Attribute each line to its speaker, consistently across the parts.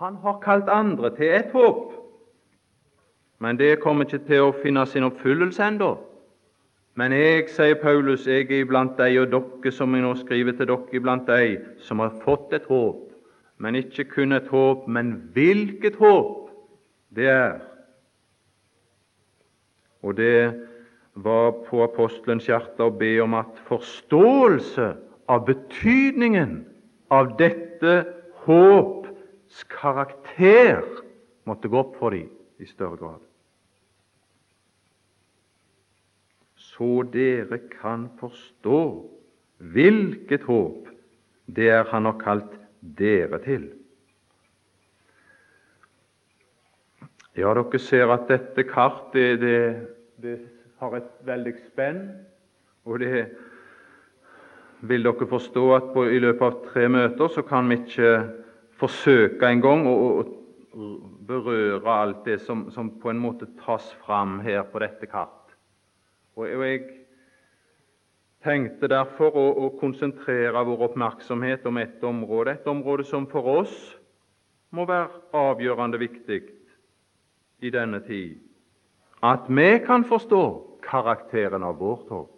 Speaker 1: Han har kalt andre til et håp, men det kommer ikke til å finne sin oppfyllelse ennå. Men jeg, sier Paulus, jeg er iblant deg og dere, som jeg nå skriver til dere, iblant deg som har fått et håp, men ikke kun et håp, men hvilket håp det er. Og det var på apostelens hjerte å be om at forståelse av betydningen av dette håps karakter måtte gå opp for dem i større grad. Så dere kan forstå hvilket håp det er Han har kalt dere til. Ja, dere ser at dette kartet det, det har et veldig spenn, og det vil dere forstå at på, i løpet av tre møter så kan vi ikke forsøke engang å, å berøre alt det som, som, på en måte tas fram her på dette kart. Og, jeg tenkte derfor å, å, konsentrere vår oppmerksomhet om et område, et område som for oss må være avgjørende viktig i denne tid. At vi kan forstå karakteren av vårt håp.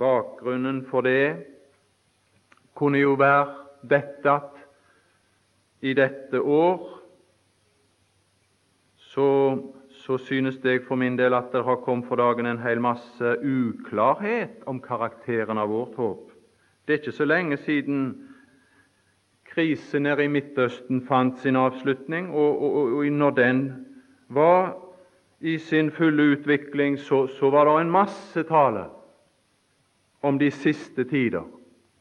Speaker 1: Bakgrunnen for det kunne jo være dette at i dette år så, så synes jeg for min del at det har kommet for dagen en hel masse uklarhet om karakteren av vårt håp. Det er ikke så lenge siden krisen nede i Midtøsten fant sin avslutning, og, og, og når den var i sin fulle utvikling, så, så var det en masse tale om de siste tider,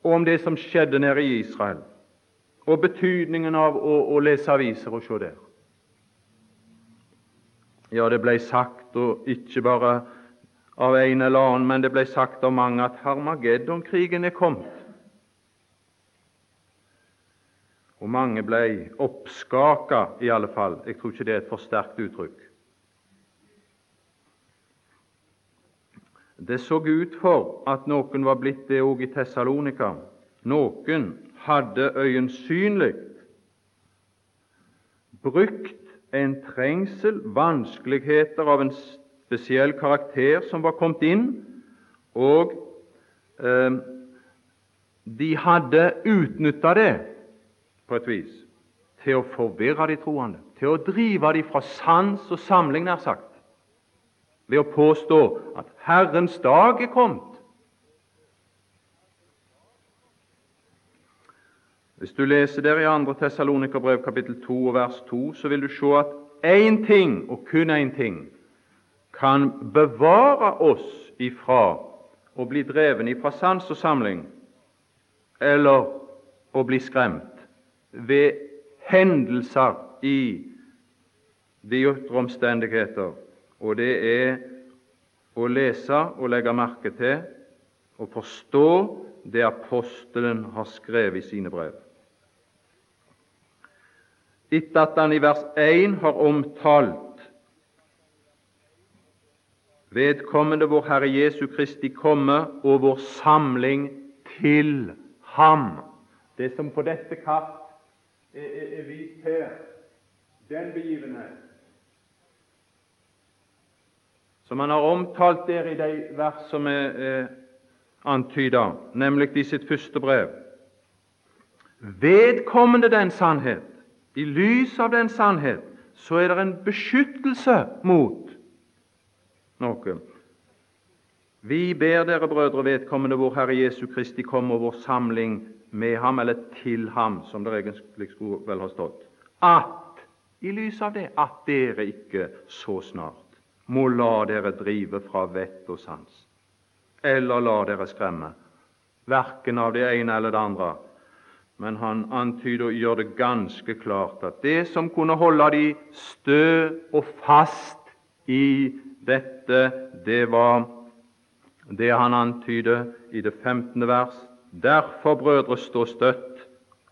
Speaker 1: og om det som skjedde nede i Israel, og betydningen av å, å lese aviser og se der. Ja, det ble sagt, og ikke bare av en eller annen, men det ble sagt av mange, at Harmageddon-krigen er kommet. Og mange ble oppskaka, i alle fall. Jeg tror ikke det er et for sterkt uttrykk. Det så ut for at noen var blitt det òg i Tessalonika. Noen hadde øyensynlig brukt en trengsel, vanskeligheter av en spesiell karakter som var kommet inn, og eh, de hadde utnytta det på et vis til å forvirre de troende, til å drive de fra sans og samling, nær sagt ved å påstå at Herrens dag er kommet. Hvis du leser der i 2. Tessalonikerbrev kapittel 2 og vers 2, så vil du se at én ting, og kun én ting, kan bevare oss ifra å bli dreven ifra sans og samling eller å bli skremt ved hendelser i de ytre omstendigheter og det er å lese og legge merke til og forstå det apostelen har skrevet i sine brev. Etter at han i vers 1 har omtalt vedkommende vår Herre Jesu Kristi komme og vår samling til Ham. Det som på dette kart er, er, er vist her, den begivenhet som han har omtalt der i de vers som er eh, antyda, nemlig i sitt første brev. Vedkommende den sannhet, i lys av den sannhet, så er det en beskyttelse mot noe. Vi ber dere, brødre, vedkommende vår Herre Jesu Kristi komme og vår samling med ham, eller til ham, som det egentlig skulle vel ha stått, at i lys av det at dere ikke så snart må la dere drive fra vett og sans, eller la dere skremme, verken av det ene eller det andre. Men han antyder og gjør det ganske klart at det som kunne holde de stø og fast i dette, det var det han antyder i det 15. vers. Derfor, brødre, stå støtt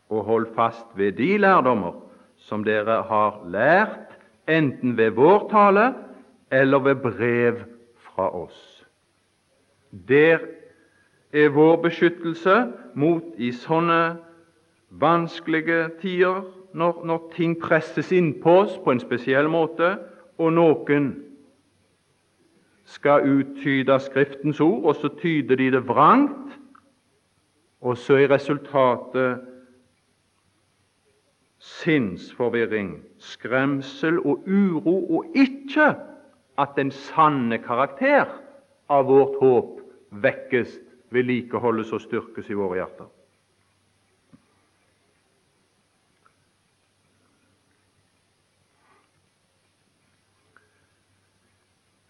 Speaker 1: og hold fast ved de lærdommer som dere har lært, enten ved vår tale eller ved brev fra oss. Der er vår beskyttelse mot i sånne vanskelige tider, når, når ting presses innpå oss på en spesiell måte, og noen skal uttyde Skriftens ord, og så tyder de det vrangt, og så er resultatet sinnsforvirring, skremsel og uro, og ikke at den sanne karakter av vårt håp vekkes, vedlikeholdes og styrkes i våre hjerter.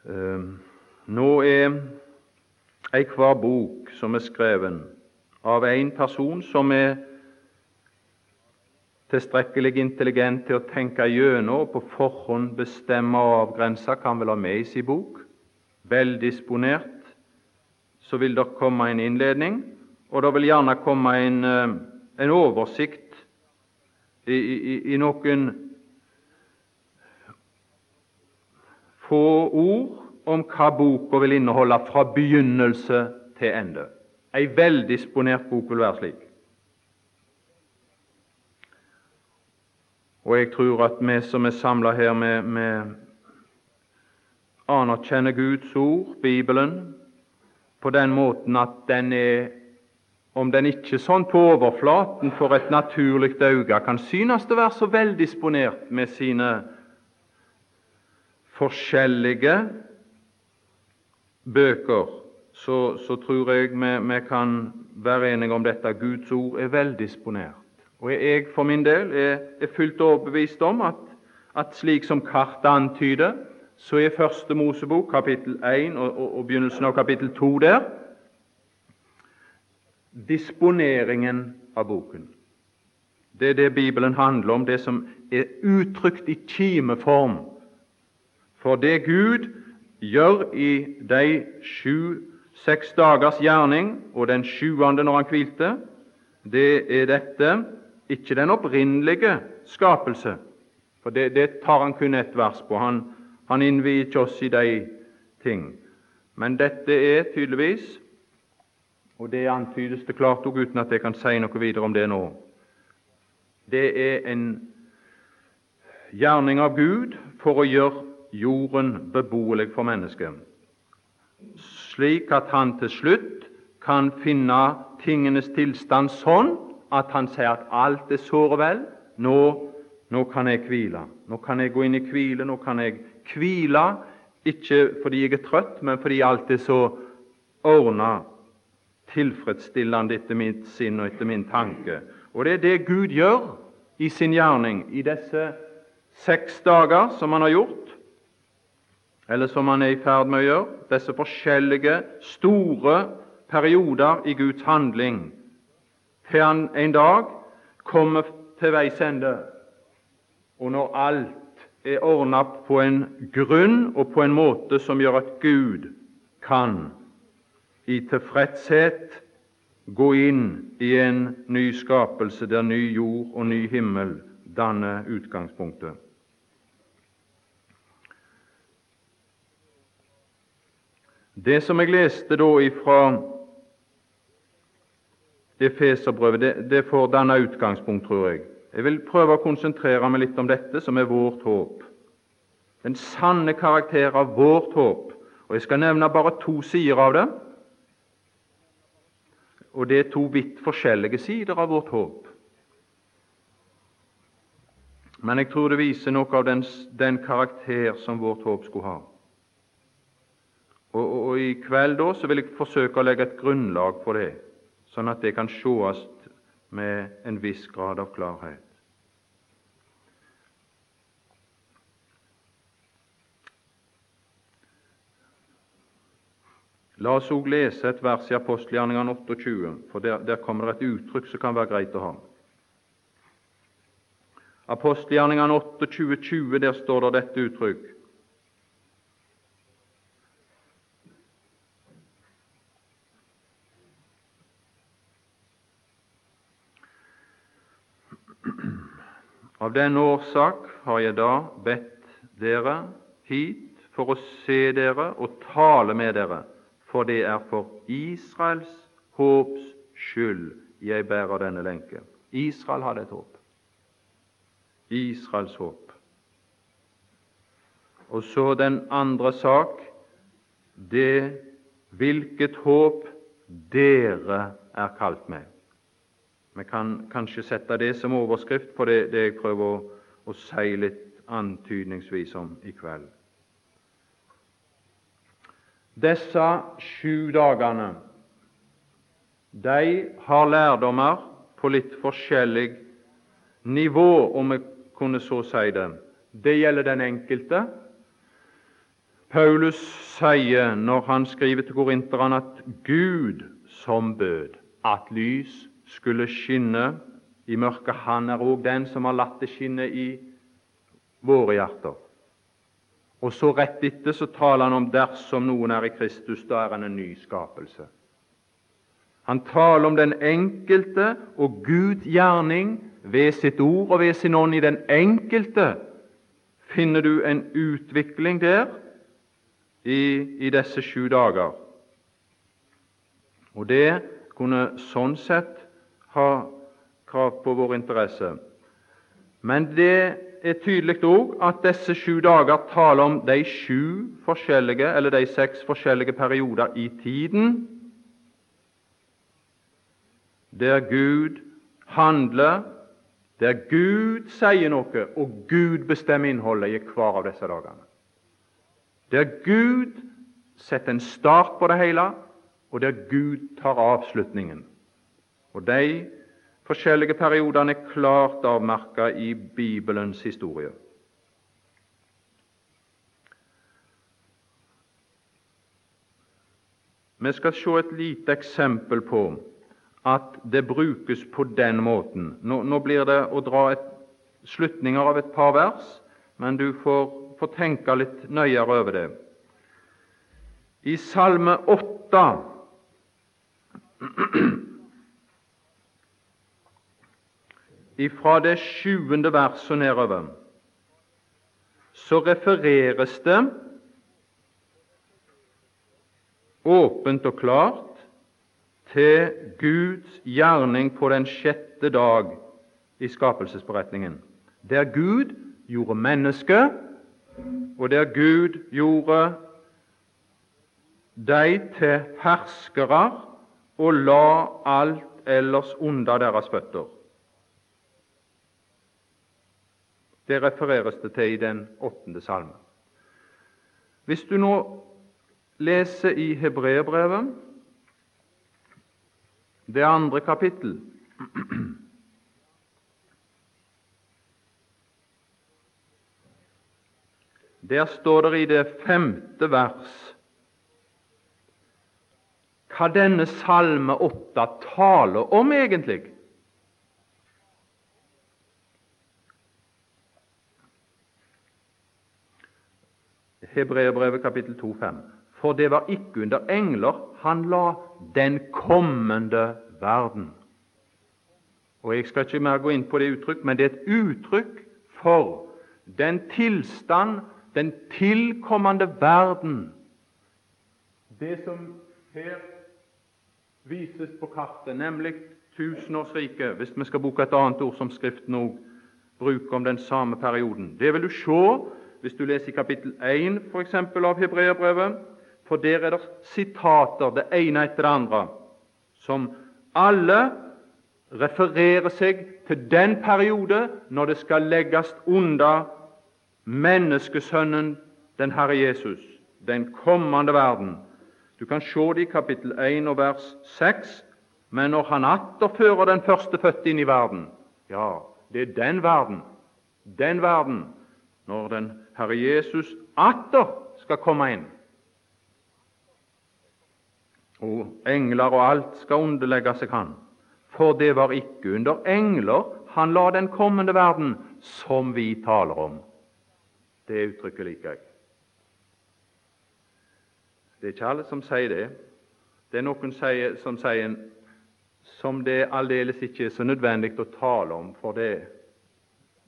Speaker 1: Ehm, nå er ei hver bok som er skreven av en person som er tilstrekkelig intelligent til å tenke gjennom og på forhånd bestemme og avgrense hva han vil ha med i sin bok. Veldisponert så vil det komme en innledning, og det vil gjerne komme en, eh, en oversikt i, i, i, noen få ord om hva boka vil inneholde fra begynnelse til ende. Ei veldisponert bok vil være slik. Og jeg tror at vi som er samla her, med anerkjenner Guds ord, Bibelen, på den måten at den er, om den ikke sånn på overflaten for et naturlig øye kan synes å være så veldisponert med sine forskjellige bøker, så, så tror jeg vi, vi kan være enige om dette. Guds ord er veldisponert. Og jeg for min del er, er fullt overbevist om at, at slik som kartet antyder, så er Første Mosebok kapittel 1 og, og, og begynnelsen av kapittel 2 der disponeringen av boken. Det er det Bibelen handler om, det som er uttrykt i kimeform. For det Gud gjør i de sju-seks dagers gjerning, og den sjuende når han hvilte, det er dette ikke den opprinnelige skapelse, for det, det tar han kun ett vers på. Han, han innvier ikke oss i de ting. Men dette er tydeligvis, og det antydes det klart òg uten at jeg kan si noe videre om det nå, det er en gjerning av Gud for å gjøre jorden beboelig for mennesket, slik at han til slutt kan finne tingenes tilstand sånn at han sier at alt er såre vel. Nå, nå kan jeg hvile. Nå kan jeg gå inn i hvile. Nå kan jeg hvile, ikke fordi jeg er trøtt, men fordi alt er så ordna, tilfredsstillende etter mitt sinn og etter min tanke. Og det er det Gud gjør i sin gjerning i disse seks dager som han har gjort, eller som han er i ferd med å gjøre, disse forskjellige, store perioder i Guds handling til han en dag kommer til veis ende, og når alt er ordna på en grunn og på en måte som gjør at Gud kan i tilfredshet gå inn i en ny skapelse der ny jord og ny himmel danner utgangspunktet. Det som jeg leste da ifra Efeserbrevet det, det får danne utgangspunkt, tror jeg. Jeg vil prøve å konsentrere meg litt om dette, som er vårt håp. Den sanne karakter av vårt håp. Og Jeg skal nevne bare to sider av det. Og det er to vidt forskjellige sider av vårt håp. Men jeg tror det viser noe av den, den karakter som vårt håp skulle ha. Og, og, og I kveld da så vil jeg forsøke å legge et grunnlag for det sånn at det kan sjåast med en viss grad av klarhet. La oss òg lese et vers i apostelgjerningene 28, for der, der kommer det et uttrykk som kan være greit å ha. Apostelgjerningene 28, 20, der står det dette uttrykk. Av den årsak har jeg da bedt dere hit for å se dere og tale med dere, for det er for Israels håps skyld jeg bærer denne lenke. Israel hadde et håp. Israels håp. Og så den andre sak det hvilket håp dere er kalt med. Vi kan kanskje sette det som overskrift på det, det jeg prøver å, å si litt antydningsvis om i kveld. Disse sju dagene de har lærdommer på litt forskjellig nivå, om vi kunne så si det. Det gjelder den enkelte. Paulus sier når han skriver til korinterne, at Gud som bød at lys skulle skinne i mørket, han er òg den som har latt det skinne i våre hjerter. Og så rett etter så taler han om dersom noen er i Kristus, da er han en ny skapelse. Han taler om den enkelte og Gud gjerning ved sitt ord og ved sin ånd i den enkelte. Finner du en utvikling der i, i disse sju dager? Og det kunne sånn sett ha krav på vår interesse. Men det er tydelig òg at disse sju dager taler om de sju forskjellige, eller de seks forskjellige perioder i tiden der Gud handler, der Gud sier noe, og Gud bestemmer innholdet i hver av disse dagene. Der Gud setter en start på det hele, og der Gud tar avslutningen. Og De forskjellige periodene er klart avmerka i Bibelens historie. Vi skal se et lite eksempel på at det brukes på den måten. Nå, nå blir det å dra et, slutninger av et par vers, men du får, får tenke litt nøyere over det. I Salme 8 ifra det sjuende verset nedover, så refereres det åpent og klart til Guds gjerning på den sjette dag i skapelsesberetningen, der Gud gjorde mennesket, og der Gud gjorde de til herskere og la alt ellers under deres føtter. Det refereres det til i den åttende salmen. Hvis du nå leser i Hebreerbrevet, det andre kapittel Der står det i det femte vers hva denne salme åtte taler om egentlig. Hebreerbrevet kapittel 2,5. For det var ikke under engler han la den kommende verden. Og Jeg skal ikke mer gå inn på det uttrykk, men det er et uttrykk for den tilstand, den tilkommende verden. Det som her vises på kartet, nemlig tusenårsriket, hvis vi skal bruke et annet ord som Skriften òg bruker om den samme perioden. Det vil du se hvis du leser i kapittel 1 for eksempel, av Hebreabrevet, for der er det sitater, det ene etter det andre, som alle refererer seg til den periode når det skal legges under menneskesønnen, den Herre Jesus, den kommende verden. Du kan se det i kapittel 1 og vers 6. Men når han atter fører den førstefødte inn i verden Ja, det er den verden, den verden, når den Herre Jesus atter skal komme inn. Og engler og alt skal underlegge seg Han. For det var ikke under engler han la den kommende verden, som vi taler om. Det uttrykket liker jeg. Det er ikke alle som sier det. Det er noen som sier som det aldeles ikke er så nødvendig å tale om, for det,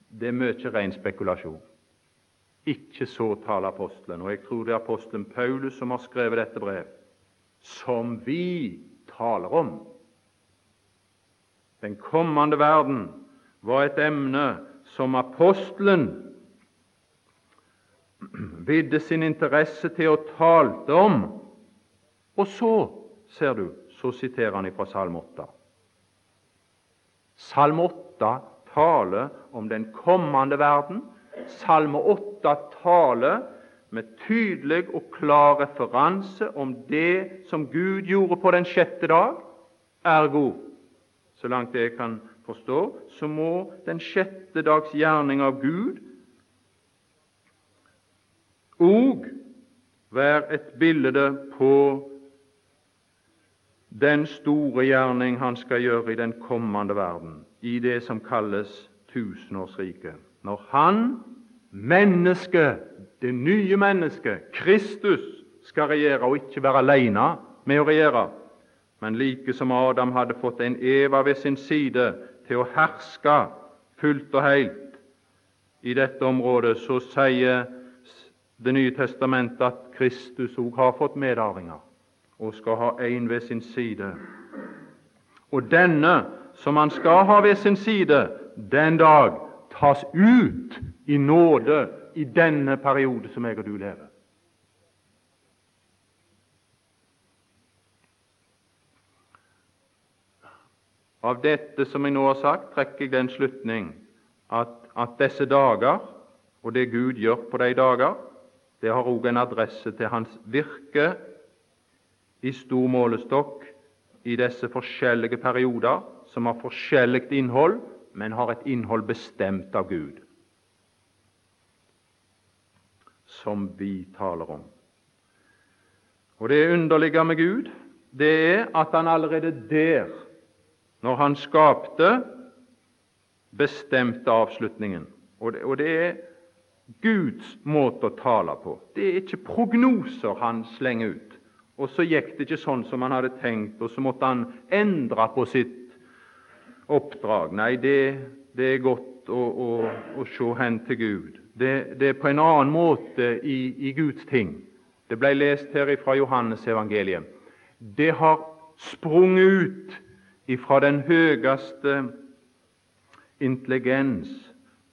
Speaker 1: det er mye ren spekulasjon. Ikke så taler apostelen, og jeg tror det er apostelen Paulus som har skrevet dette brev, som vi taler om. Den kommende verden var et emne som apostelen vidde sin interesse til og talte om. Og så, ser du, så siterer han fra Salme 8. Salme 8 taler om den kommende verden. Salme 8 taler med tydelig og klar referanse om det som Gud gjorde på den sjette dag. Ergo, så langt jeg kan forstå, så må den sjette dags gjerning av Gud òg være et bilde på den store gjerning han skal gjøre i den kommende verden, i det som kalles tusenårsriket. Når han, mennesket, det nye mennesket, Kristus, skal regjere og ikke være alene med å regjere, men like som Adam hadde fått en Eva ved sin side til å herske fullt og helt i dette området, så sier Det nye testamentet at Kristus òg har fått medarvinger og skal ha en ved sin side. Og denne som han skal ha ved sin side den dag, tas ut i nåde i denne periode som jeg og du lever. Av dette som jeg nå har sagt, trekker jeg den slutning at, at disse dager, og det Gud gjør på de dager, det har òg en adresse til Hans virke i stor målestokk i disse forskjellige perioder, som har forskjellig innhold, men har et innhold bestemt av Gud, som vi taler om. Og Det underlige med Gud, det er at han allerede der, når han skapte, bestemte avslutningen. Og det, og det er Guds måte å tale på. Det er ikke prognoser han slenger ut. Og så gikk det ikke sånn som han hadde tenkt, og så måtte han endre på sitt oppdrag. Nei, det, det er godt å, å, å, se hen til Gud. Det, det, er på en annen måte i, i Guds ting. Det ble lest her fra Johannes evangeliet. Det har sprunget ut ifra den høyeste intelligens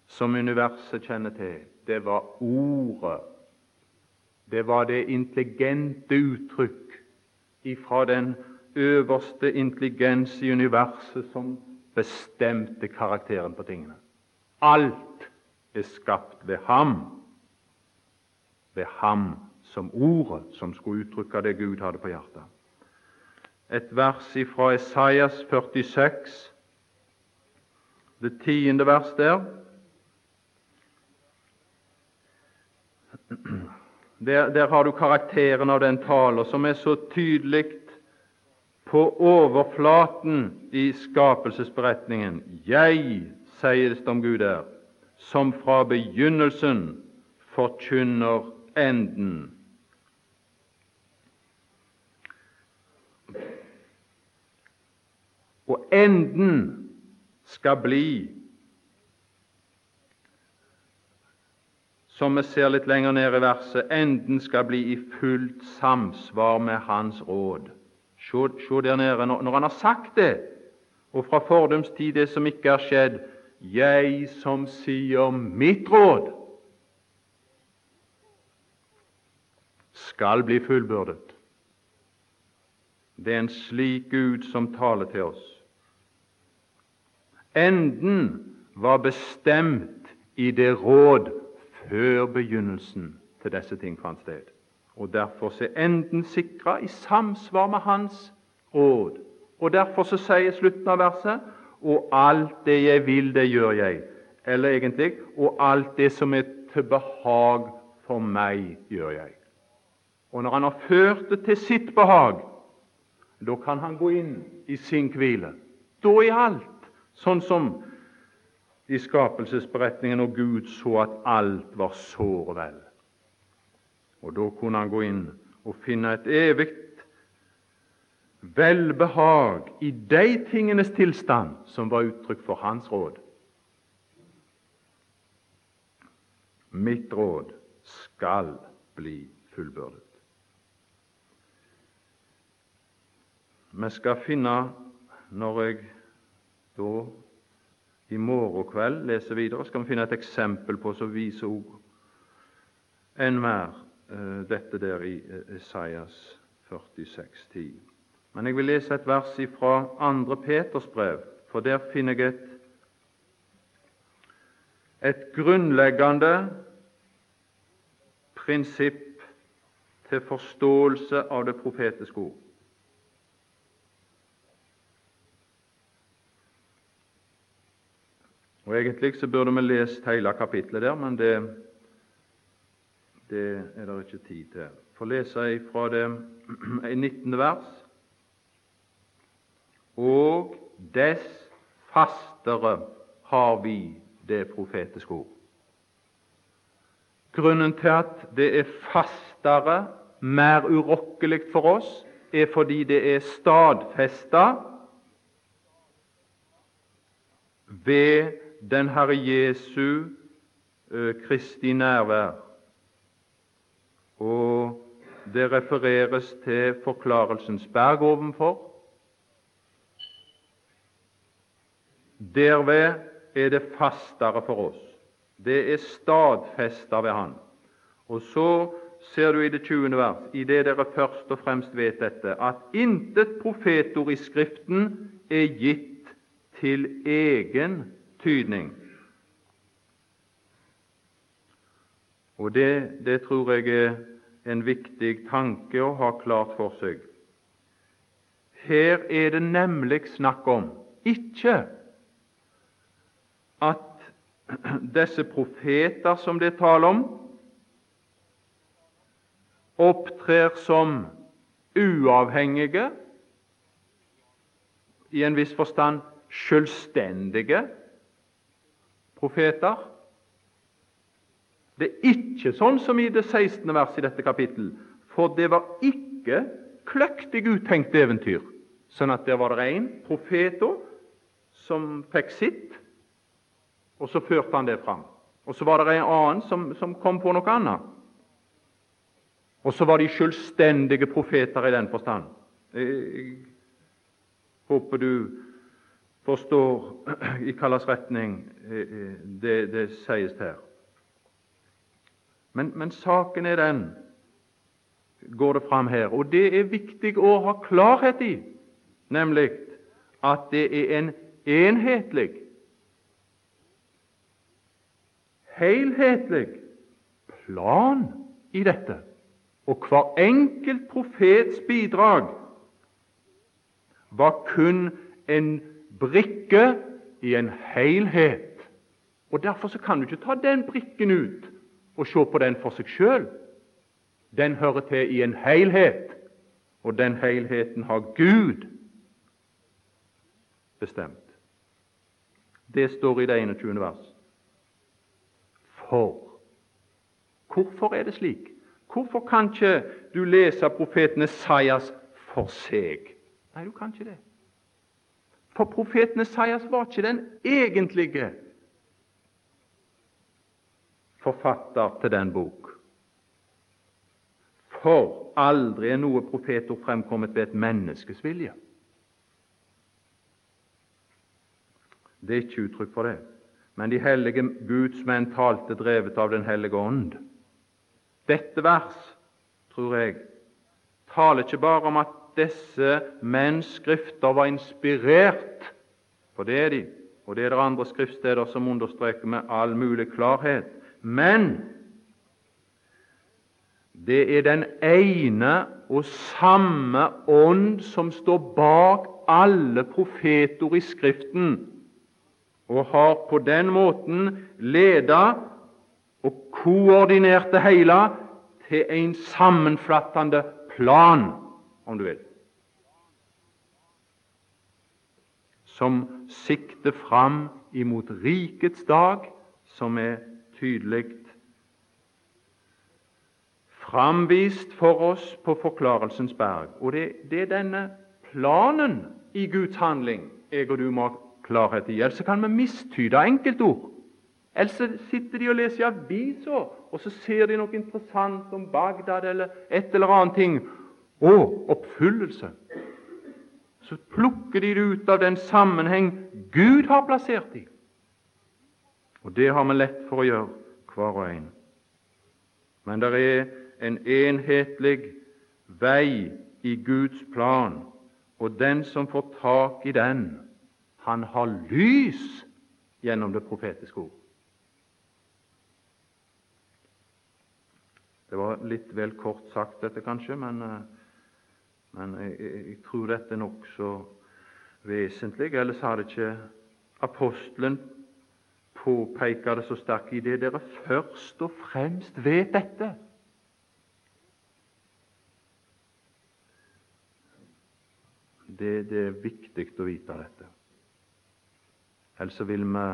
Speaker 1: som universet kjenner til. Det var Ordet. Det var det intelligente uttrykk ifra den øverste intelligens i universet som bestemte karakteren på tingene. Alt er skapt ved ham, ved ham som ordet som skulle uttrykke det Gud hadde på hjertet. Et vers fra Esaias 46, det tiende vers der. Der, der har du karakteren av den taler som er så tydelig på overflaten i skapelsesberetningen. Jeg, sier det om Gud der, som fra begynnelsen forkynner enden. Og enden skal bli, som vi ser litt lenger ned i verset, enden skal bli i fullt samsvar med Hans råd. Se, der nede, når, når han har sagt det, og fra fordums tid det som ikke har skjedd Jeg som sier mitt råd, skal bli fullbyrdet. Det er en slik Gud som taler til oss. Enden var bestemt i det råd før begynnelsen til disse ting fant sted og derfor er enden sikra i samsvar med Hans råd. Og Derfor så sier slutten av verset og alt det jeg vil, det gjør jeg. Eller egentlig og alt det som er til behag for meg, gjør jeg. Og når han har ført det til sitt behag, da kan han gå inn i sin hvile. Da er alt sånn som i skapelsesberetningen, og Gud så at alt var såre vel. Og da kunne han gå inn og finne et evig velbehag i de tingenes tilstand som var uttrykk for hans råd. Mitt råd skal bli fullbyrdet. Vi skal finne, når jeg Da, i morgen kveld, leser videre, skal vi finne et eksempel på som viser uh, dette der i Isaias Esaias 46, 10. Men jeg vil lese et vers fra andre Peters brev, for der finner jeg et, et grunnleggende prinsipp til forståelse av det profetiske ord. Og Egentlig så burde vi lest hele kapitlet der, men det, det er det ikke tid til. Få lese fra det 19. vers. Og dess fastere har vi det profetiske ord. Grunnen til at det er fastere, mer urokkelig for oss, er fordi det er stadfesta ved den Herre Jesu Kristi nærvær. Og det refereres til Forklarelsens berg ovenfor. Derved er det fastere for oss. Det er stadfesta ved Han. Og så ser du i det 20. vers, i det dere først og fremst vet dette, at intet profetord i Skriften er gitt til egen tydning. Og det, det tror jeg er en viktig tanke å ha klart for seg. Her er det nemlig snakk om ikke at disse profeter som det er tale om, opptrer som uavhengige, i en viss forstand selvstendige profeter. Det er ikke sånn som i det 16. verset i dette kapittel, for det var ikke kløktig uttenkt eventyr, sånn at der var det en profet som fikk sitt, og så førte han det fram. Og så var det en annen som, som kom på noe annet. Og så var de selvstendige profeter i den forstand. Jeg håper du forstår i hvilken retning eh, eh, det, det sies her. Men, men, saken er den, går det fram her, og det er viktig å ha klarhet i, nemlig at det er en enhetlig, helhetlig plan i dette. Og hver enkelt profets bidrag var kun en brikke i en helhet. Og Derfor så kan du ikke ta den brikken ut og se på den for seg sjøl. Den hører til i en helhet, og den helheten har Gud bestemt. Det står i det 21. vers. For Hvorfor er det slik? Hvorfor kan ikke du lese profeten Esaias for seg? Nei, du kan ikke det. For profeten Esaias var ikke den egentlige forfatter til den bok. For aldri er noe profetord fremkommet ved et menneskes vilje. Det er ikke uttrykk for det. Men de hellige gudsmenn talte drevet av Den hellige ånd. Dette vers, tror jeg, taler ikke bare om at disse menns skrifter var inspirert, for det er de, og det er det andre skriftsteder som understreker med all mulig klarhet, men det er den ene og samme ånd som står bak alle profeter i Skriften, og har på den måten leda og koordinert det hele til en sammenflattende plan, om du vil, som sikter fram imot rikets dag, som er tydelig framvist for oss på Forklarelsens berg. Og det, det, er denne planen i Guds handling jeg og du må ha klarhet i. Ellers kan vi mistyde enkeltord. Ellers sitter de og leser i avisa, og så ser de noe interessant om Bagdad eller et eller annet ting. Å, oppfyllelse! så plukker de det ut av den sammenheng Gud har plassert i. Og det har vi lett for å gjøre, hver og en. Men det er en enhetlig vei i Guds plan, og den som får tak i den, han har lys gjennom det profetiske ord. Det var litt vel kort sagt, dette kanskje, men, eh, men jeg, jeg, tror dette er nokså vesentlig. Ellers hadde ikke apostelen påpeka det så sterkt i det dere først og fremst vet dette. Det, det er viktig å vite dette. Ellers vil vi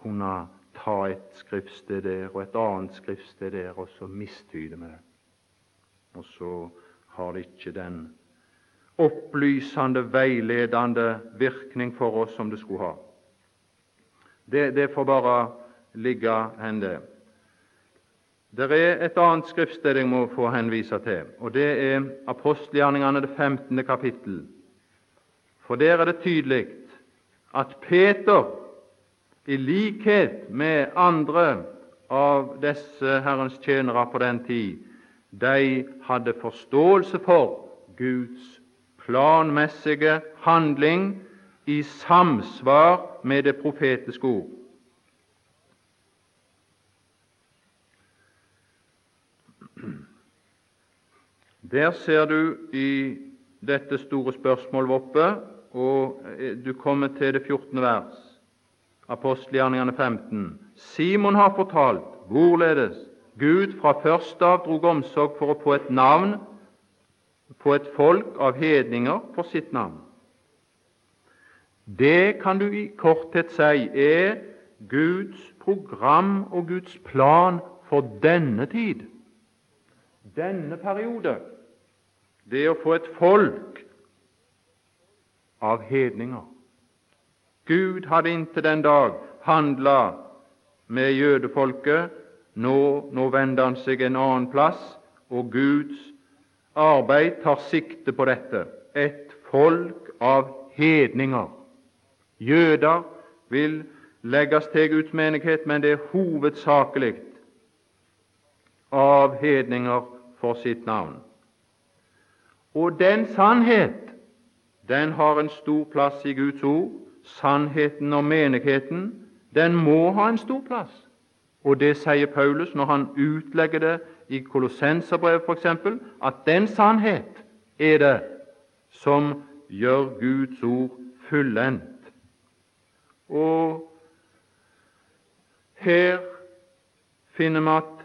Speaker 1: kunne ta et skriftsted der og et annet skriftsted der, og så mistyder vi det. Og så har det ikke den opplysende, veiledende virkning for oss som det skulle ha. Det, det får bare ligge hen, det. Det er et annet skriftsted jeg må få henvise til, og det er apostelgjerningene, det 15. kapittel. For der er det tydelig at Peter i likhet med andre av disse Herrens tjenere på den tid, de hadde forståelse for Guds planmessige handling i samsvar med det profetiske ord. Der ser du i dette store spørsmålet oppe, og du kommer til det 14. vers apostelgjerningene 15. Simon har fortalt hvorledes Gud fra først av drog omsorg for å få et navn på et folk av hedninger for sitt navn. Det kan du i korthet si er Guds program og Guds plan for denne tid, denne periode. Det å få et folk av hedninger. Gud hadde inntil den dag handla med jødefolket. Nå, nå vender han seg en annen plass, og Guds arbeid tar sikte på dette. Et folk av hedninger. Jøder vil legges til Guds menighet, men det er hovedsakelig av hedninger for sitt navn. Og den sannhet, den har en stor plass i Guds ord, sannheten og menigheten, den må ha en stor plass. Og det sier Paulus når han utlegger det i Kolossenserbrevet f.eks., at den sannhet er det som gjør Guds ord fullendt. Og her finner vi at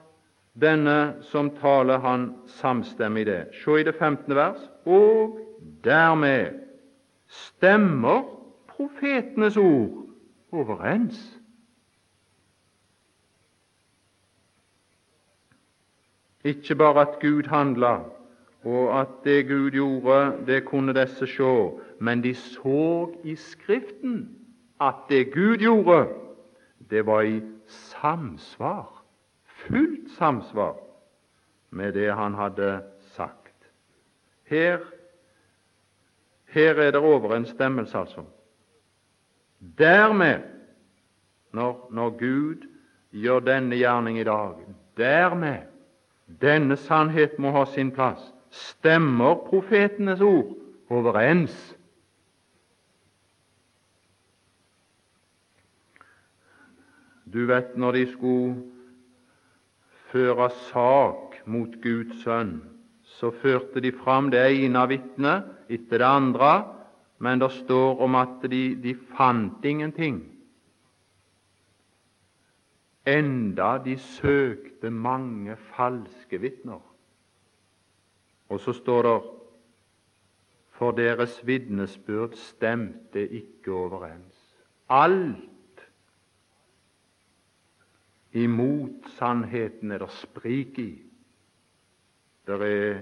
Speaker 1: denne som taler, han samstemmer i det. Se i det 15. vers. Og dermed stemmer profetenes ord overens. Ikke bare at Gud handla, og at det Gud gjorde, det kunne disse se, men de så i Skriften at det Gud gjorde, det var i samsvar, fullt samsvar, med det han hadde sagt. Her, her er det overensstemmelse, altså. Dermed, når, når Gud gjør denne gjerning i dag, dermed denne sannhet må ha sin plass. Stemmer profetenes ord overens? Du vet, når de skulle føre sak mot Guds sønn, så førte de fram det ene vitnet etter det andre men det står om at de, de fant ingenting, enda de søkte mange falske vitner. Og så står det for deres vitnesbyrd stemte ikke overens. Alt imot sannheten er det sprik i. Det er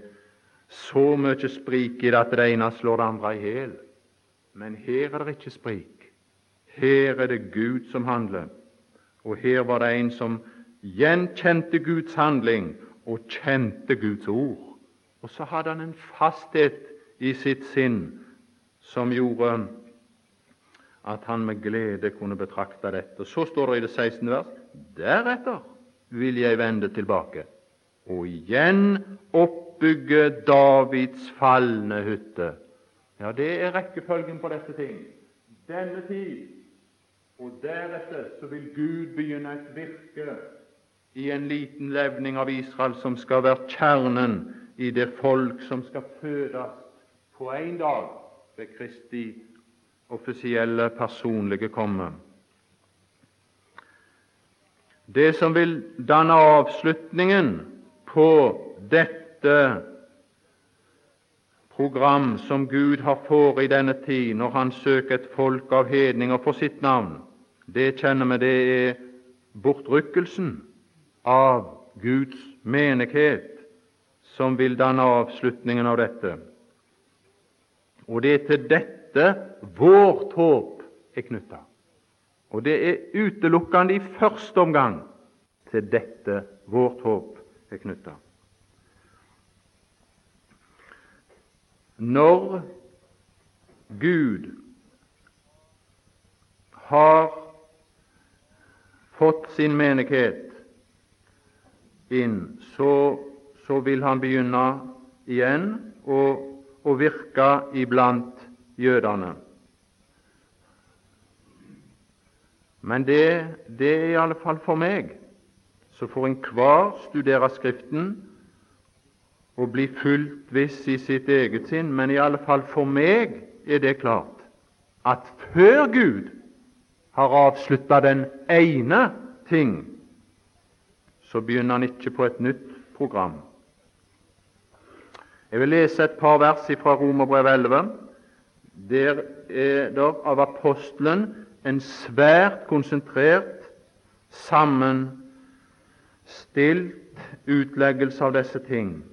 Speaker 1: så mye sprik i det at det ene slår det andre i hjel. Men her er det ikke sprik. Her er det Gud som handler. Og her var det en som gjenkjente Guds handling og kjente Guds ord. Og så hadde han en fasthet i sitt sinn som gjorde at han med glede kunne betrakte dette. Så står det i det 16. vers deretter vil jeg vende tilbake og igjen oppbygge Davids falne hytte. Ja, det er rekkefølgen på dette ting. Denne tid, og deretter så vil Gud begynne et virke i en liten levning av Israel som skal være kjernen i det folk som skal fødes på en dag ved Kristi offisielle, personlige komme. Det som vil danne avslutningen på dette program som Gud har for i denne tid, når Han søker et folk av hedninger for sitt navn, det kjenner vi, det er bortrykkelsen av Guds menighet som vil danne avslutningen av dette. Og det er til dette vårt håp er knytta. Og det er utelukkende i første omgang til dette vårt håp er knytta. Når Gud har fått sin menighet inn, så, så vil han begynne igjen å, å virke iblant jødene. Men det, det er i alle fall for meg. Så får enhver studere Skriften og bli fullt viss i sitt eget sinn, men i alle fall for meg er det klart at før Gud har avslutta den ene ting, så begynner han ikke på et nytt program. Jeg vil lese et par vers fra Romerbrev 11. Der er det av apostelen en svært konsentrert, sammenstilt utleggelse av disse ting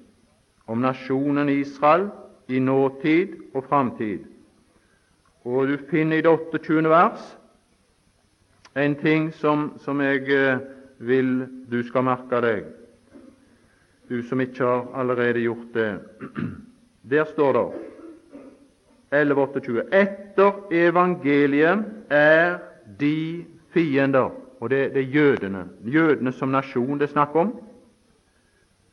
Speaker 1: om nasjonen Israel i nåtid og framtid. Og du finner i det 28. vers en ting som, som jeg eh, vil du skal merke deg, du som ikke har allerede gjort det. Der står det 11.28. Etter evangeliet er de fiender. Og det, det, er jødene. Jødene som nasjon det er snakk om.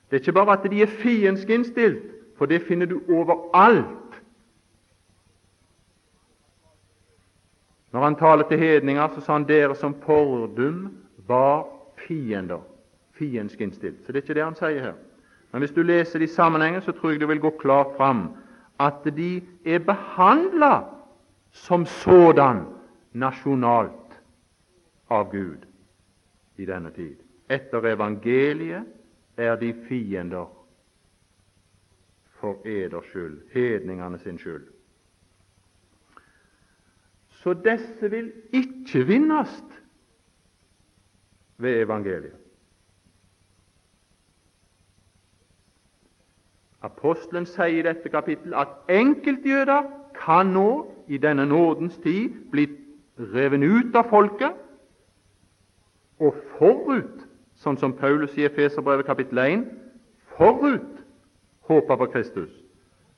Speaker 1: Det er ikke bare at de er fiendsk innstilt, for det finner du overalt. Når han taler til hedninger, så sa han dere som fordum var fiender. Fiendsk innstilt. Så det er ikke det han sier her. Men hvis du leser det i sammenhengen, så tror jeg det vil gå klart fram at de er behandla som sådan nasjonalt av Gud i denne tid. Etter evangeliet er de fiender for eders skyld, hedningene sin skyld. Så disse vil ikke vinnes ved evangeliet. Apostelen sier i dette kapittel at enkeltjøder kan nå, i denne nådens tid, bli revet ut av folket, og forut, sånn som Paulus i Efeserbrevet kapittel 1, forut håpa på Kristus.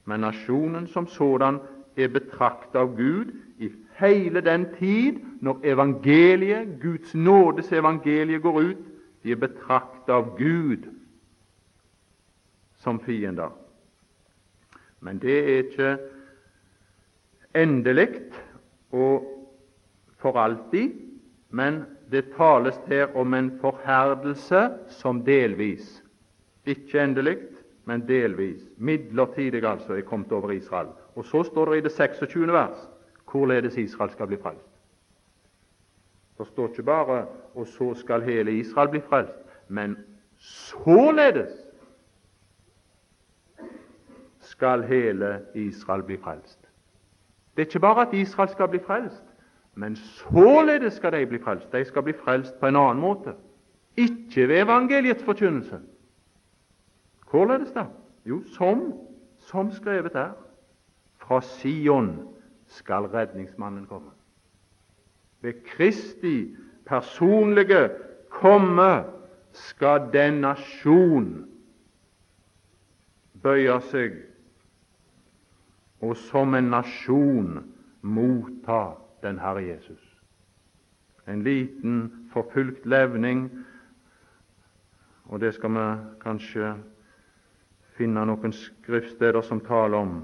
Speaker 1: Men nasjonen som sådan er betraktet av Gud i hele den tid når evangeliet, Guds nådes evangeliet går ut. De er betraktet av Gud som fiender. Men det er ikke endelig og for alltid, men det tales her om en forherdelse som delvis. Ikke endelig, men delvis. Midlertidig altså er kommet over Israel. Og så står det i det 26. vers hvorledes Israel skal bli frelst. Det står ikke bare 'og så skal hele Israel bli frelst', men således skal hele Israel bli frelst. Det er ikke bare at Israel skal bli frelst, men således skal de bli frelst. De skal bli frelst på en annen måte, ikke ved evangeliets forkynnelse. Hvorledes da? Jo, som, som skrevet er. Fra Sion skal redningsmannen komme. Ved Kristi personlige komme skal den nasjon bøye seg og som en nasjon motta den Herre Jesus. En liten, forfulgt levning, og det skal vi kanskje finne noen skriftsteder som taler om,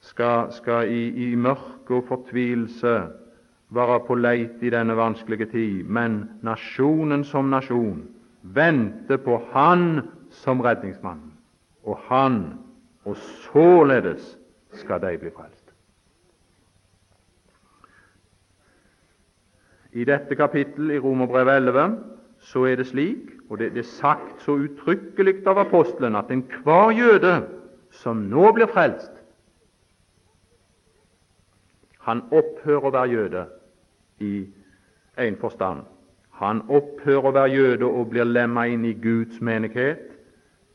Speaker 1: skal, skal i, i mørke og fortvilelse være på leit i denne vanskelige tid, men nasjonen som nasjon venter på Han som redningsmann, og Han, og således skal de bli frelst. I dette kapittel i Romerbrevet 11 så er det slik, og det, er sagt så uttrykkelig av apostelen, at enhver jøde som nå blir frelst, han opphører å være jøde i en forstand. Han opphører å være jøde og blir lemma inn i Guds menighet,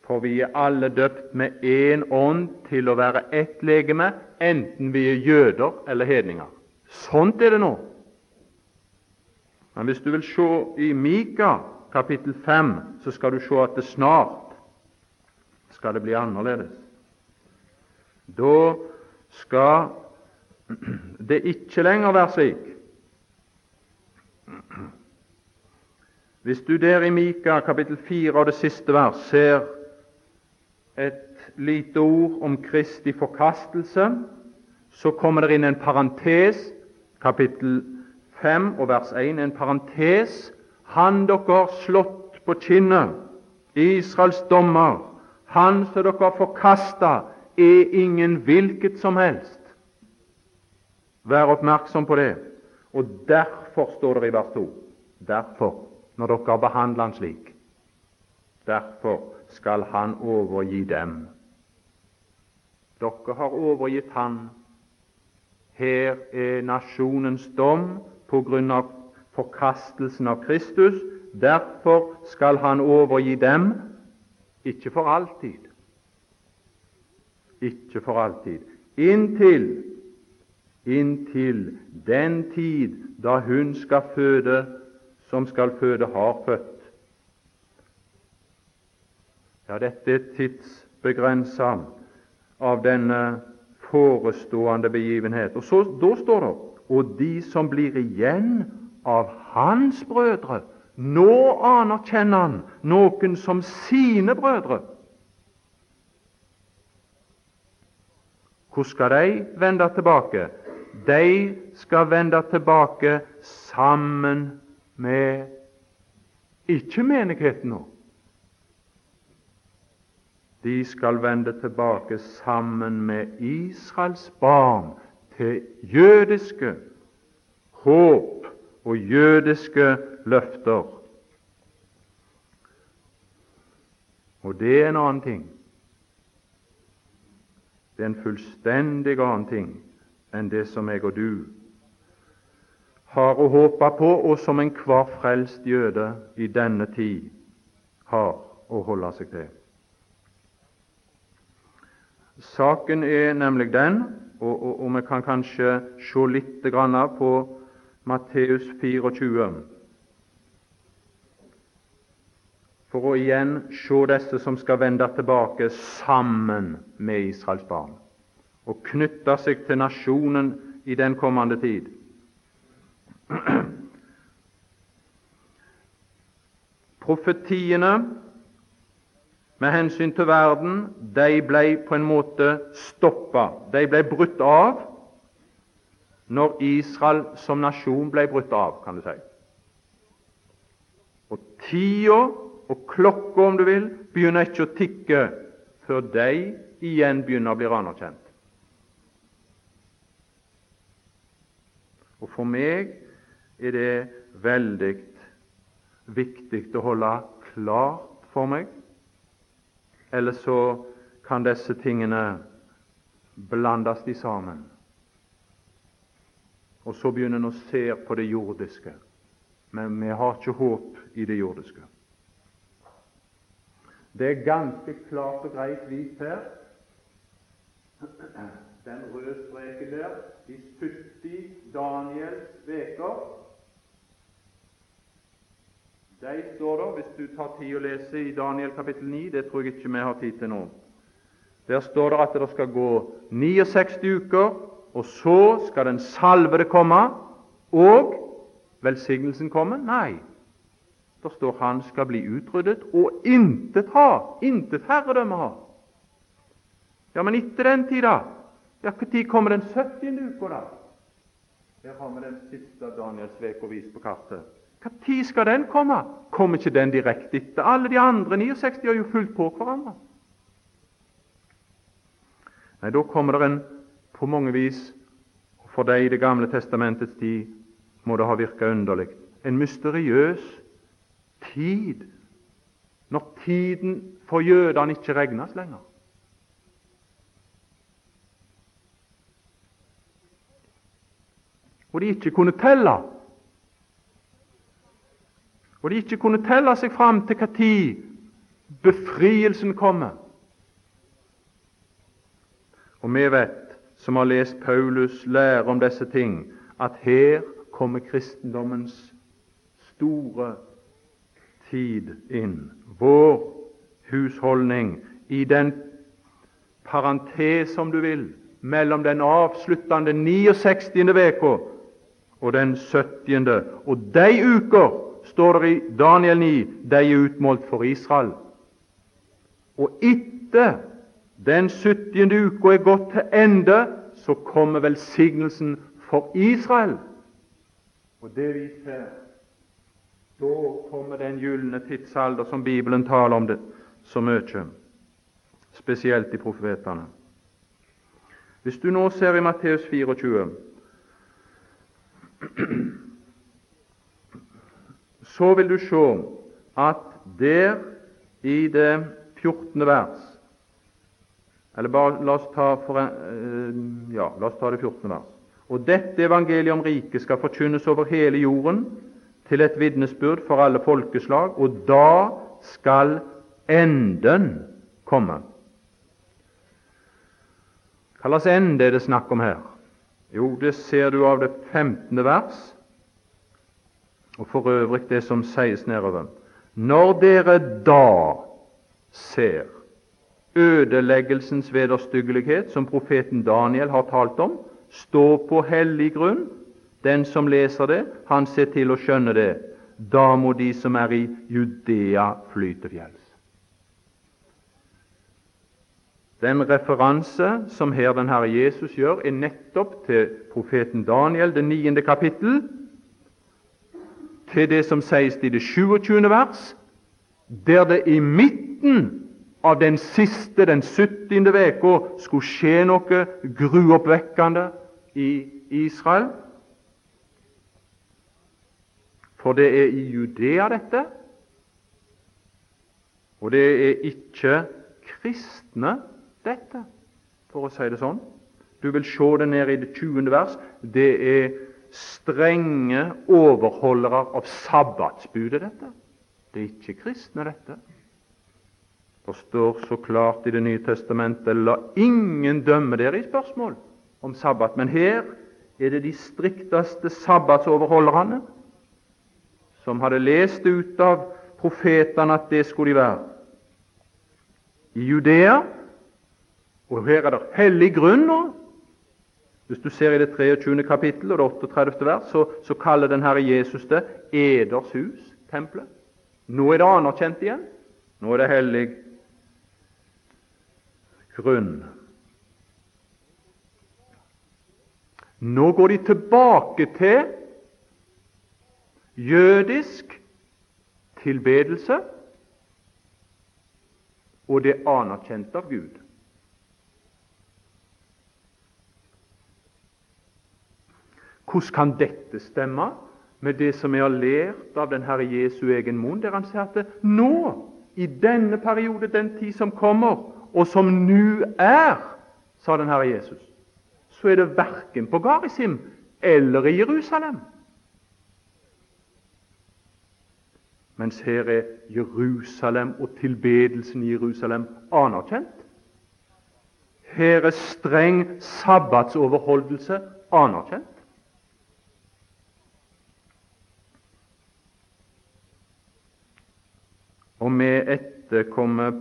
Speaker 1: for vi er alle døpt med én ånd til å være ett legeme, enten vi er jøder eller hedninger. Sånt er det nå. Men hvis du vil se i Mika kapittel 5, så skal du se at det snart skal det bli annerledes. Da skal det ikke lenger være slik Hvis du der i Mika kapittel 4 og det siste vers ser et lite ord om Kristi forkastelse, så kommer det inn en parentes, kapittel 5 og vers 1, en parentes. Han dere har slått på kinnet, Israels dommer, han som dere har forkasta, er ingen hvilket som helst. Vær oppmerksom på det. Og derfor står det i vers 2 Derfor, når dere har behandlet han slik, derfor skal han overgi dem. Dere har overgitt han. Her er nasjonens dom på grunn av forkastelsen av Kristus. Derfor skal han overgi dem, ikke for alltid. Ikke for alltid. Inntil inntil den tid da hun skal føde som skal føde, har født. Ja, dette er tidsbegrensa av denne forestående begivenhet. Og så, Da står det og de som blir igjen av hans brødre. Nå anerkjenner han noen som sine brødre. Hvor skal de vende tilbake? de skal vende tilbake sammen med ikke menigheten nå. De skal vende tilbake sammen med Israels barn til jødiske håp og jødiske løfter. Og det er en annen ting. Det er en fullstendig annen ting enn det som jeg og du har å håpe på, og som enhver frelst jøde i denne tid har å holde seg til. Saken er nemlig den, og, og, og vi kan kanskje se litt på Matteus 24 for å igjen se disse som skal vende tilbake sammen med Israels barn og knytte seg til nasjonen i den kommende tid. Profetiene med hensyn til verden de ble på en måte stoppa. De ble brutt av når Israel som nasjon ble brutt av, kan du si. Og tida og klokka, om du vil, begynner ikke å tikke før de igjen begynner å bli anerkjent. Og For meg er det veldig viktig å holde klart for meg, eller så kan disse tingene blandes de sammen. Og så begynner en å se på det jordiske, men vi har ikke håp i det jordiske. Det er ganske klart og greit vist her den røde streken der, de 70 Daniels veker. De står der, hvis du tar tid å lese i Daniel kapittel 9. Det tror jeg ikke vi har tid til nå. Der står det at det skal gå 69 uker, og så skal den salvede komme, og velsignelsen komme? Nei. Der står han skal bli utryddet, og intet ha, intet herredømme ha. Ja, men etter den tid, da? Ja, Når kommer den 70. uka, da? Her har vi den siste Daniels uker vist på kartet. Når skal den komme? Kommer ikke den direkte etter? Alle de andre 69 har jo fulgt på hverandre. Nei, da kommer det en på mange vis, for deg i Det gamle testamentets tid må det ha virka underlig, en mysteriøs tid, når tiden for jødene ikke regnes lenger. Og de ikke kunne telle. Og de ikke kunne telle seg fram til når befrielsen kommer. Og vi vet, som har lest Paulus lære om disse ting, at her kommer kristendommens store tid inn. Vår husholdning i den parentes, om du vil, mellom den avsluttende 69. uka og den 70. Og de uker, står det i Daniel 9, de er utmålt for Israel. Og etter den 70. uka er gått til ende, så kommer velsignelsen for Israel. Og det vi ser, da kommer den gylne tidsalder som Bibelen taler om det så mye, spesielt i profetene. Hvis du nå ser i Matteus 24 så vil du se at der i det 14. vers eller bare La oss ta, for, eh, ja, la oss ta det 14. vers. Og dette evangeliet om riket skal forkynnes over hele jorden til et vitnesbyrd for alle folkeslag, og da skal enden komme. Hva slags ende er det snakk om her? Jo, det ser du av det 15. vers, og for øvrig det som sies nedover. Når dere da ser ødeleggelsens vederstyggelighet, som profeten Daniel har talt om, stå på hellig grunn, den som leser det, han ser til å skjønne det. Da må de som er i Judea, fly til fjells. Den referanse som her den Herre Jesus gjør, er nettopp til profeten Daniel, det niende kapittel, til det som sies i det 27. vers, der det i midten av den siste, den 70. uka, skulle skje noe gruoppvekkende i Israel. For det er i Judea, dette, og det er ikke kristne dette, for å si det sånn. Du vil se det ned i det 20. vers. Det er strenge overholdere av sabbatsbudet, dette. Det er ikke kristne, dette. Det står så klart i Det nye testamentet la ingen dømme dere i spørsmål om sabbat. Men her er det de strikteste sabbatsoverholderne som hadde lest ut av profetene at det skulle de være. I Judea og her er det hellig grunn nå. Hvis du ser i det 23. kapittel og det 38. vers, så, så kaller den Herre Jesus det eders hus, tempelet. Nå er det anerkjent igjen. Nå er det hellig grunn. Nå går de tilbake til jødisk tilbedelse, og det er anerkjent av Gud. Hvordan kan dette stemme med det som jeg har lært av den Herre Jesu egen munn, der han sier at nå, i denne periode, den tid som kommer, og som nå er, sa den Herre Jesus, så er det verken på Garisim eller i Jerusalem. Mens her er Jerusalem og tilbedelsen i Jerusalem anerkjent. Her er streng sabbatsoverholdelse anerkjent. Og vi etterkommer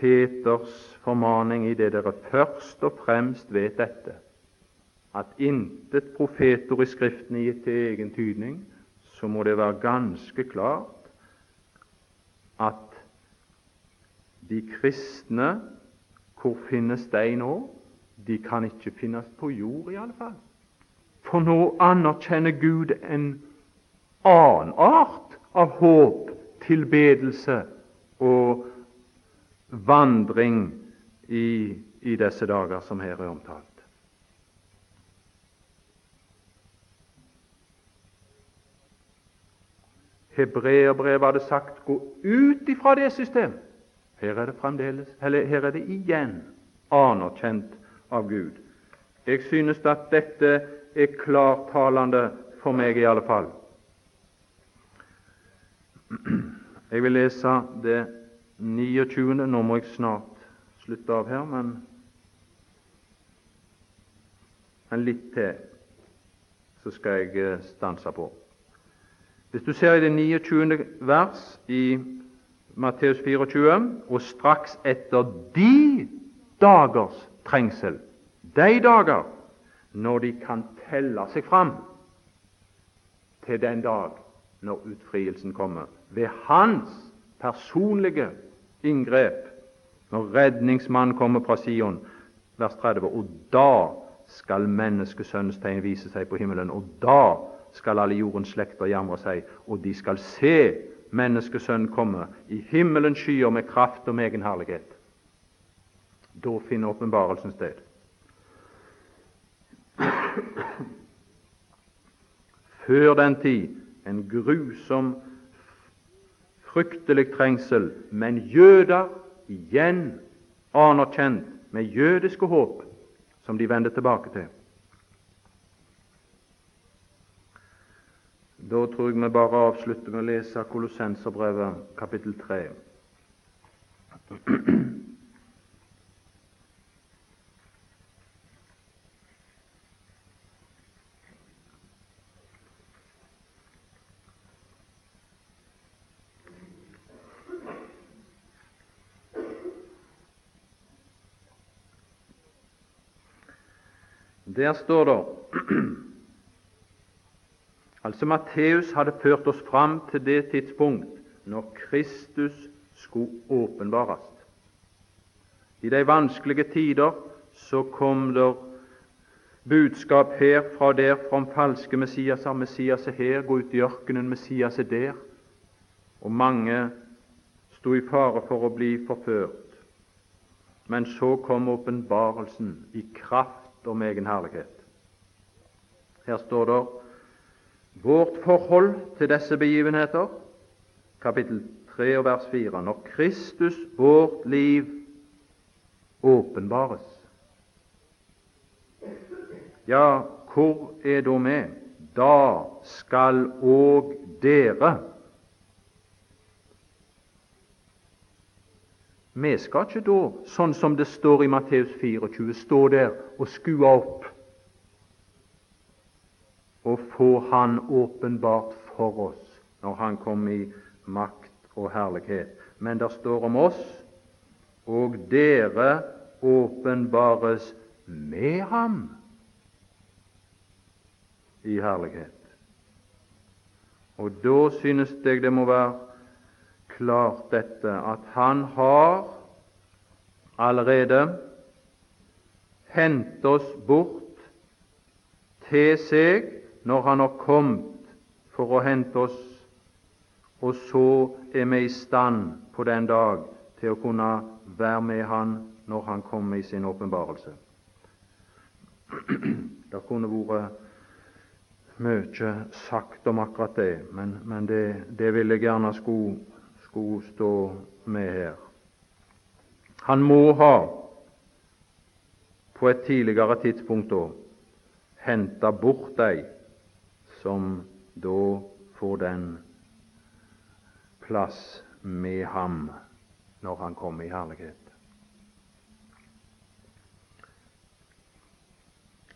Speaker 1: Peters formaning i det dere først og fremst vet dette, at intet profetord i Skriften er gitt til egen tydning, så må det være ganske klart at de kristne, hvor finnes de nå? De kan ikke finnes på jord, i alle fall. For nå anerkjenner Gud en annen art av håp, tilbedelse og vandring i, i disse dager som her er omtalt. Hebreerbrevet hadde sagt 'gå ut ifra det system'. Her er det fremdeles, eller her er det igjen anerkjent av Gud. Jeg synes at dette er klarttalende for meg, i alle fall. Jeg vil lese det 29. Nå må jeg snart slutte av her, men, men litt til så skal jeg eh, stanse på. Hvis du ser i det 29. vers i Matteus 24, og straks etter de dagers trengsel, de dager når de kan telle seg fram til den dag når utfrielsen kommer, ved Hans personlige inngrep når redningsmannen kommer fra Sion, vers 30. Og da skal menneskesønnens tegn vise seg på himmelen, og da skal alle jordens slekter jamre seg, og de skal se menneskesønnen komme i himmelens skyer med kraft og med egen herlighet. Da finner åpenbarelsen sted. Før den tid en grusom, fryktelig trengsel, men jøder igjen anerkjent med jødiske håp, som de vender tilbake til. Da tror jeg vi bare avslutter med å lese Kolossenserbrevet kapittel 3. Der står det Altså Matteus hadde ført oss fram til det tidspunkt når Kristus skulle åpenbares. I de vanskelige tider så kom det budskap her fra der fra falske Messiaser. Messias er her, gå ut i ørkenen, Messias er der. Og mange sto i fare for å bli forført. Men så kom åpenbarelsen i kraft om egen herlighet. Her står det vårt forhold til disse begivenheter, kapittel 3 og vers 4. Når Kristus, vårt liv, åpenbares. Ja, hvor er da med? Da skal òg dere Vi skal ikke da, sånn som det står i Matteus 24, stå der og skue opp og få Han åpenbart for oss når Han kommer i makt og herlighet. Men det står om oss, og dere åpenbares med ham i herlighet. Og da synes jeg det må være klart dette at han har allerede hentet oss bort til seg når han har kommet for å hente oss, og så er vi i stand på den dag til å kunne være med han når han kommer i sin åpenbarelse. Det kunne vært mye sagt om akkurat det, men, men det, det vil jeg gjerne skulle skulle stå med her. Han må ha på et tidligere tidspunkt da henta bort de som da får den plass med ham når han kommer i herlighet.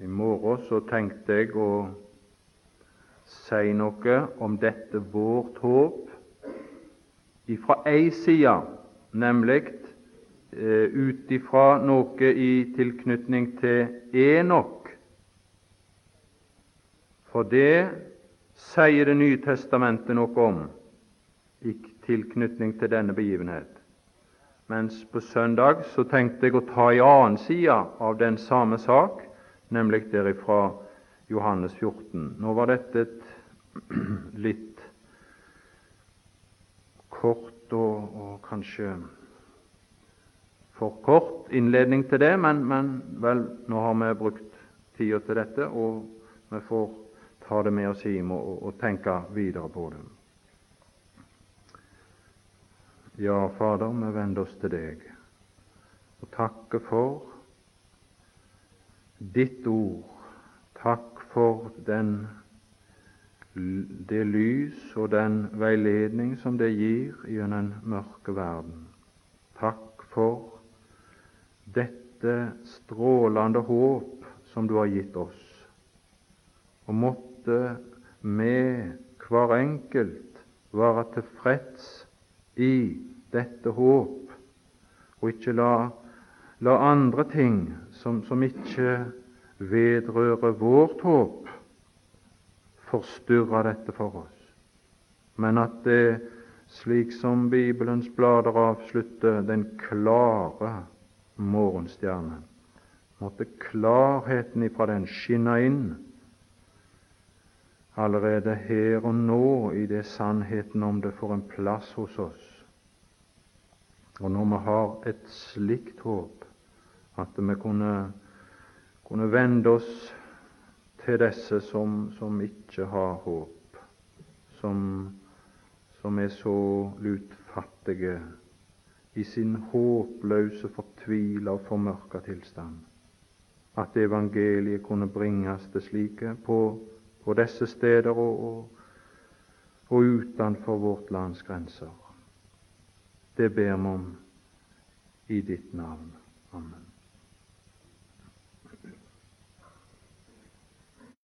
Speaker 1: I morgen så tenkte jeg å si noe om dette vårt håp ifra ei side, nemlig eh, ut ifra noe i tilknytning til Enok. For det sier Det nye testamentet noe om i tilknytning til denne begivenhet. Mens på søndag så tenkte jeg å ta i annen side av den samme sak, nemlig derifra Johannes 14. Nå var dette et litt kort og, og kanskje for kort innledning til det, men, men, vel, nå har vi brukt tida til dette, og vi får ta det med oss hjem og, og tenke videre på det. Ja, Fader, vi vender oss til deg og takker for ditt ord. Takk for den, det lys og den veiledning som det gir gjennom den mørke verden. Takk for dette strålende håp som du har gitt oss. Og måtte vi hver enkelt være tilfreds i dette håp, og ikke la, la andre ting som, som ikke vedrører vårt håp, forstyrre dette for oss, men at det, slik som Bibelens blader avslutter, den klare morgenstjerne. Måtte klarheten ifra den skinne inn allerede her og nå i det sannheten om det får en plass hos oss. Og når vi har et slikt håp, at vi kunne, kunne vende oss til disse som, som ikke har håp, som, som er så lutfattige i sin håpløse, fortvila og formørka tilstand. At evangeliet kunne bringes til slike på, på disse steder og, og, og utenfor vårt lands grenser. Det ber vi om i ditt navn. Amen.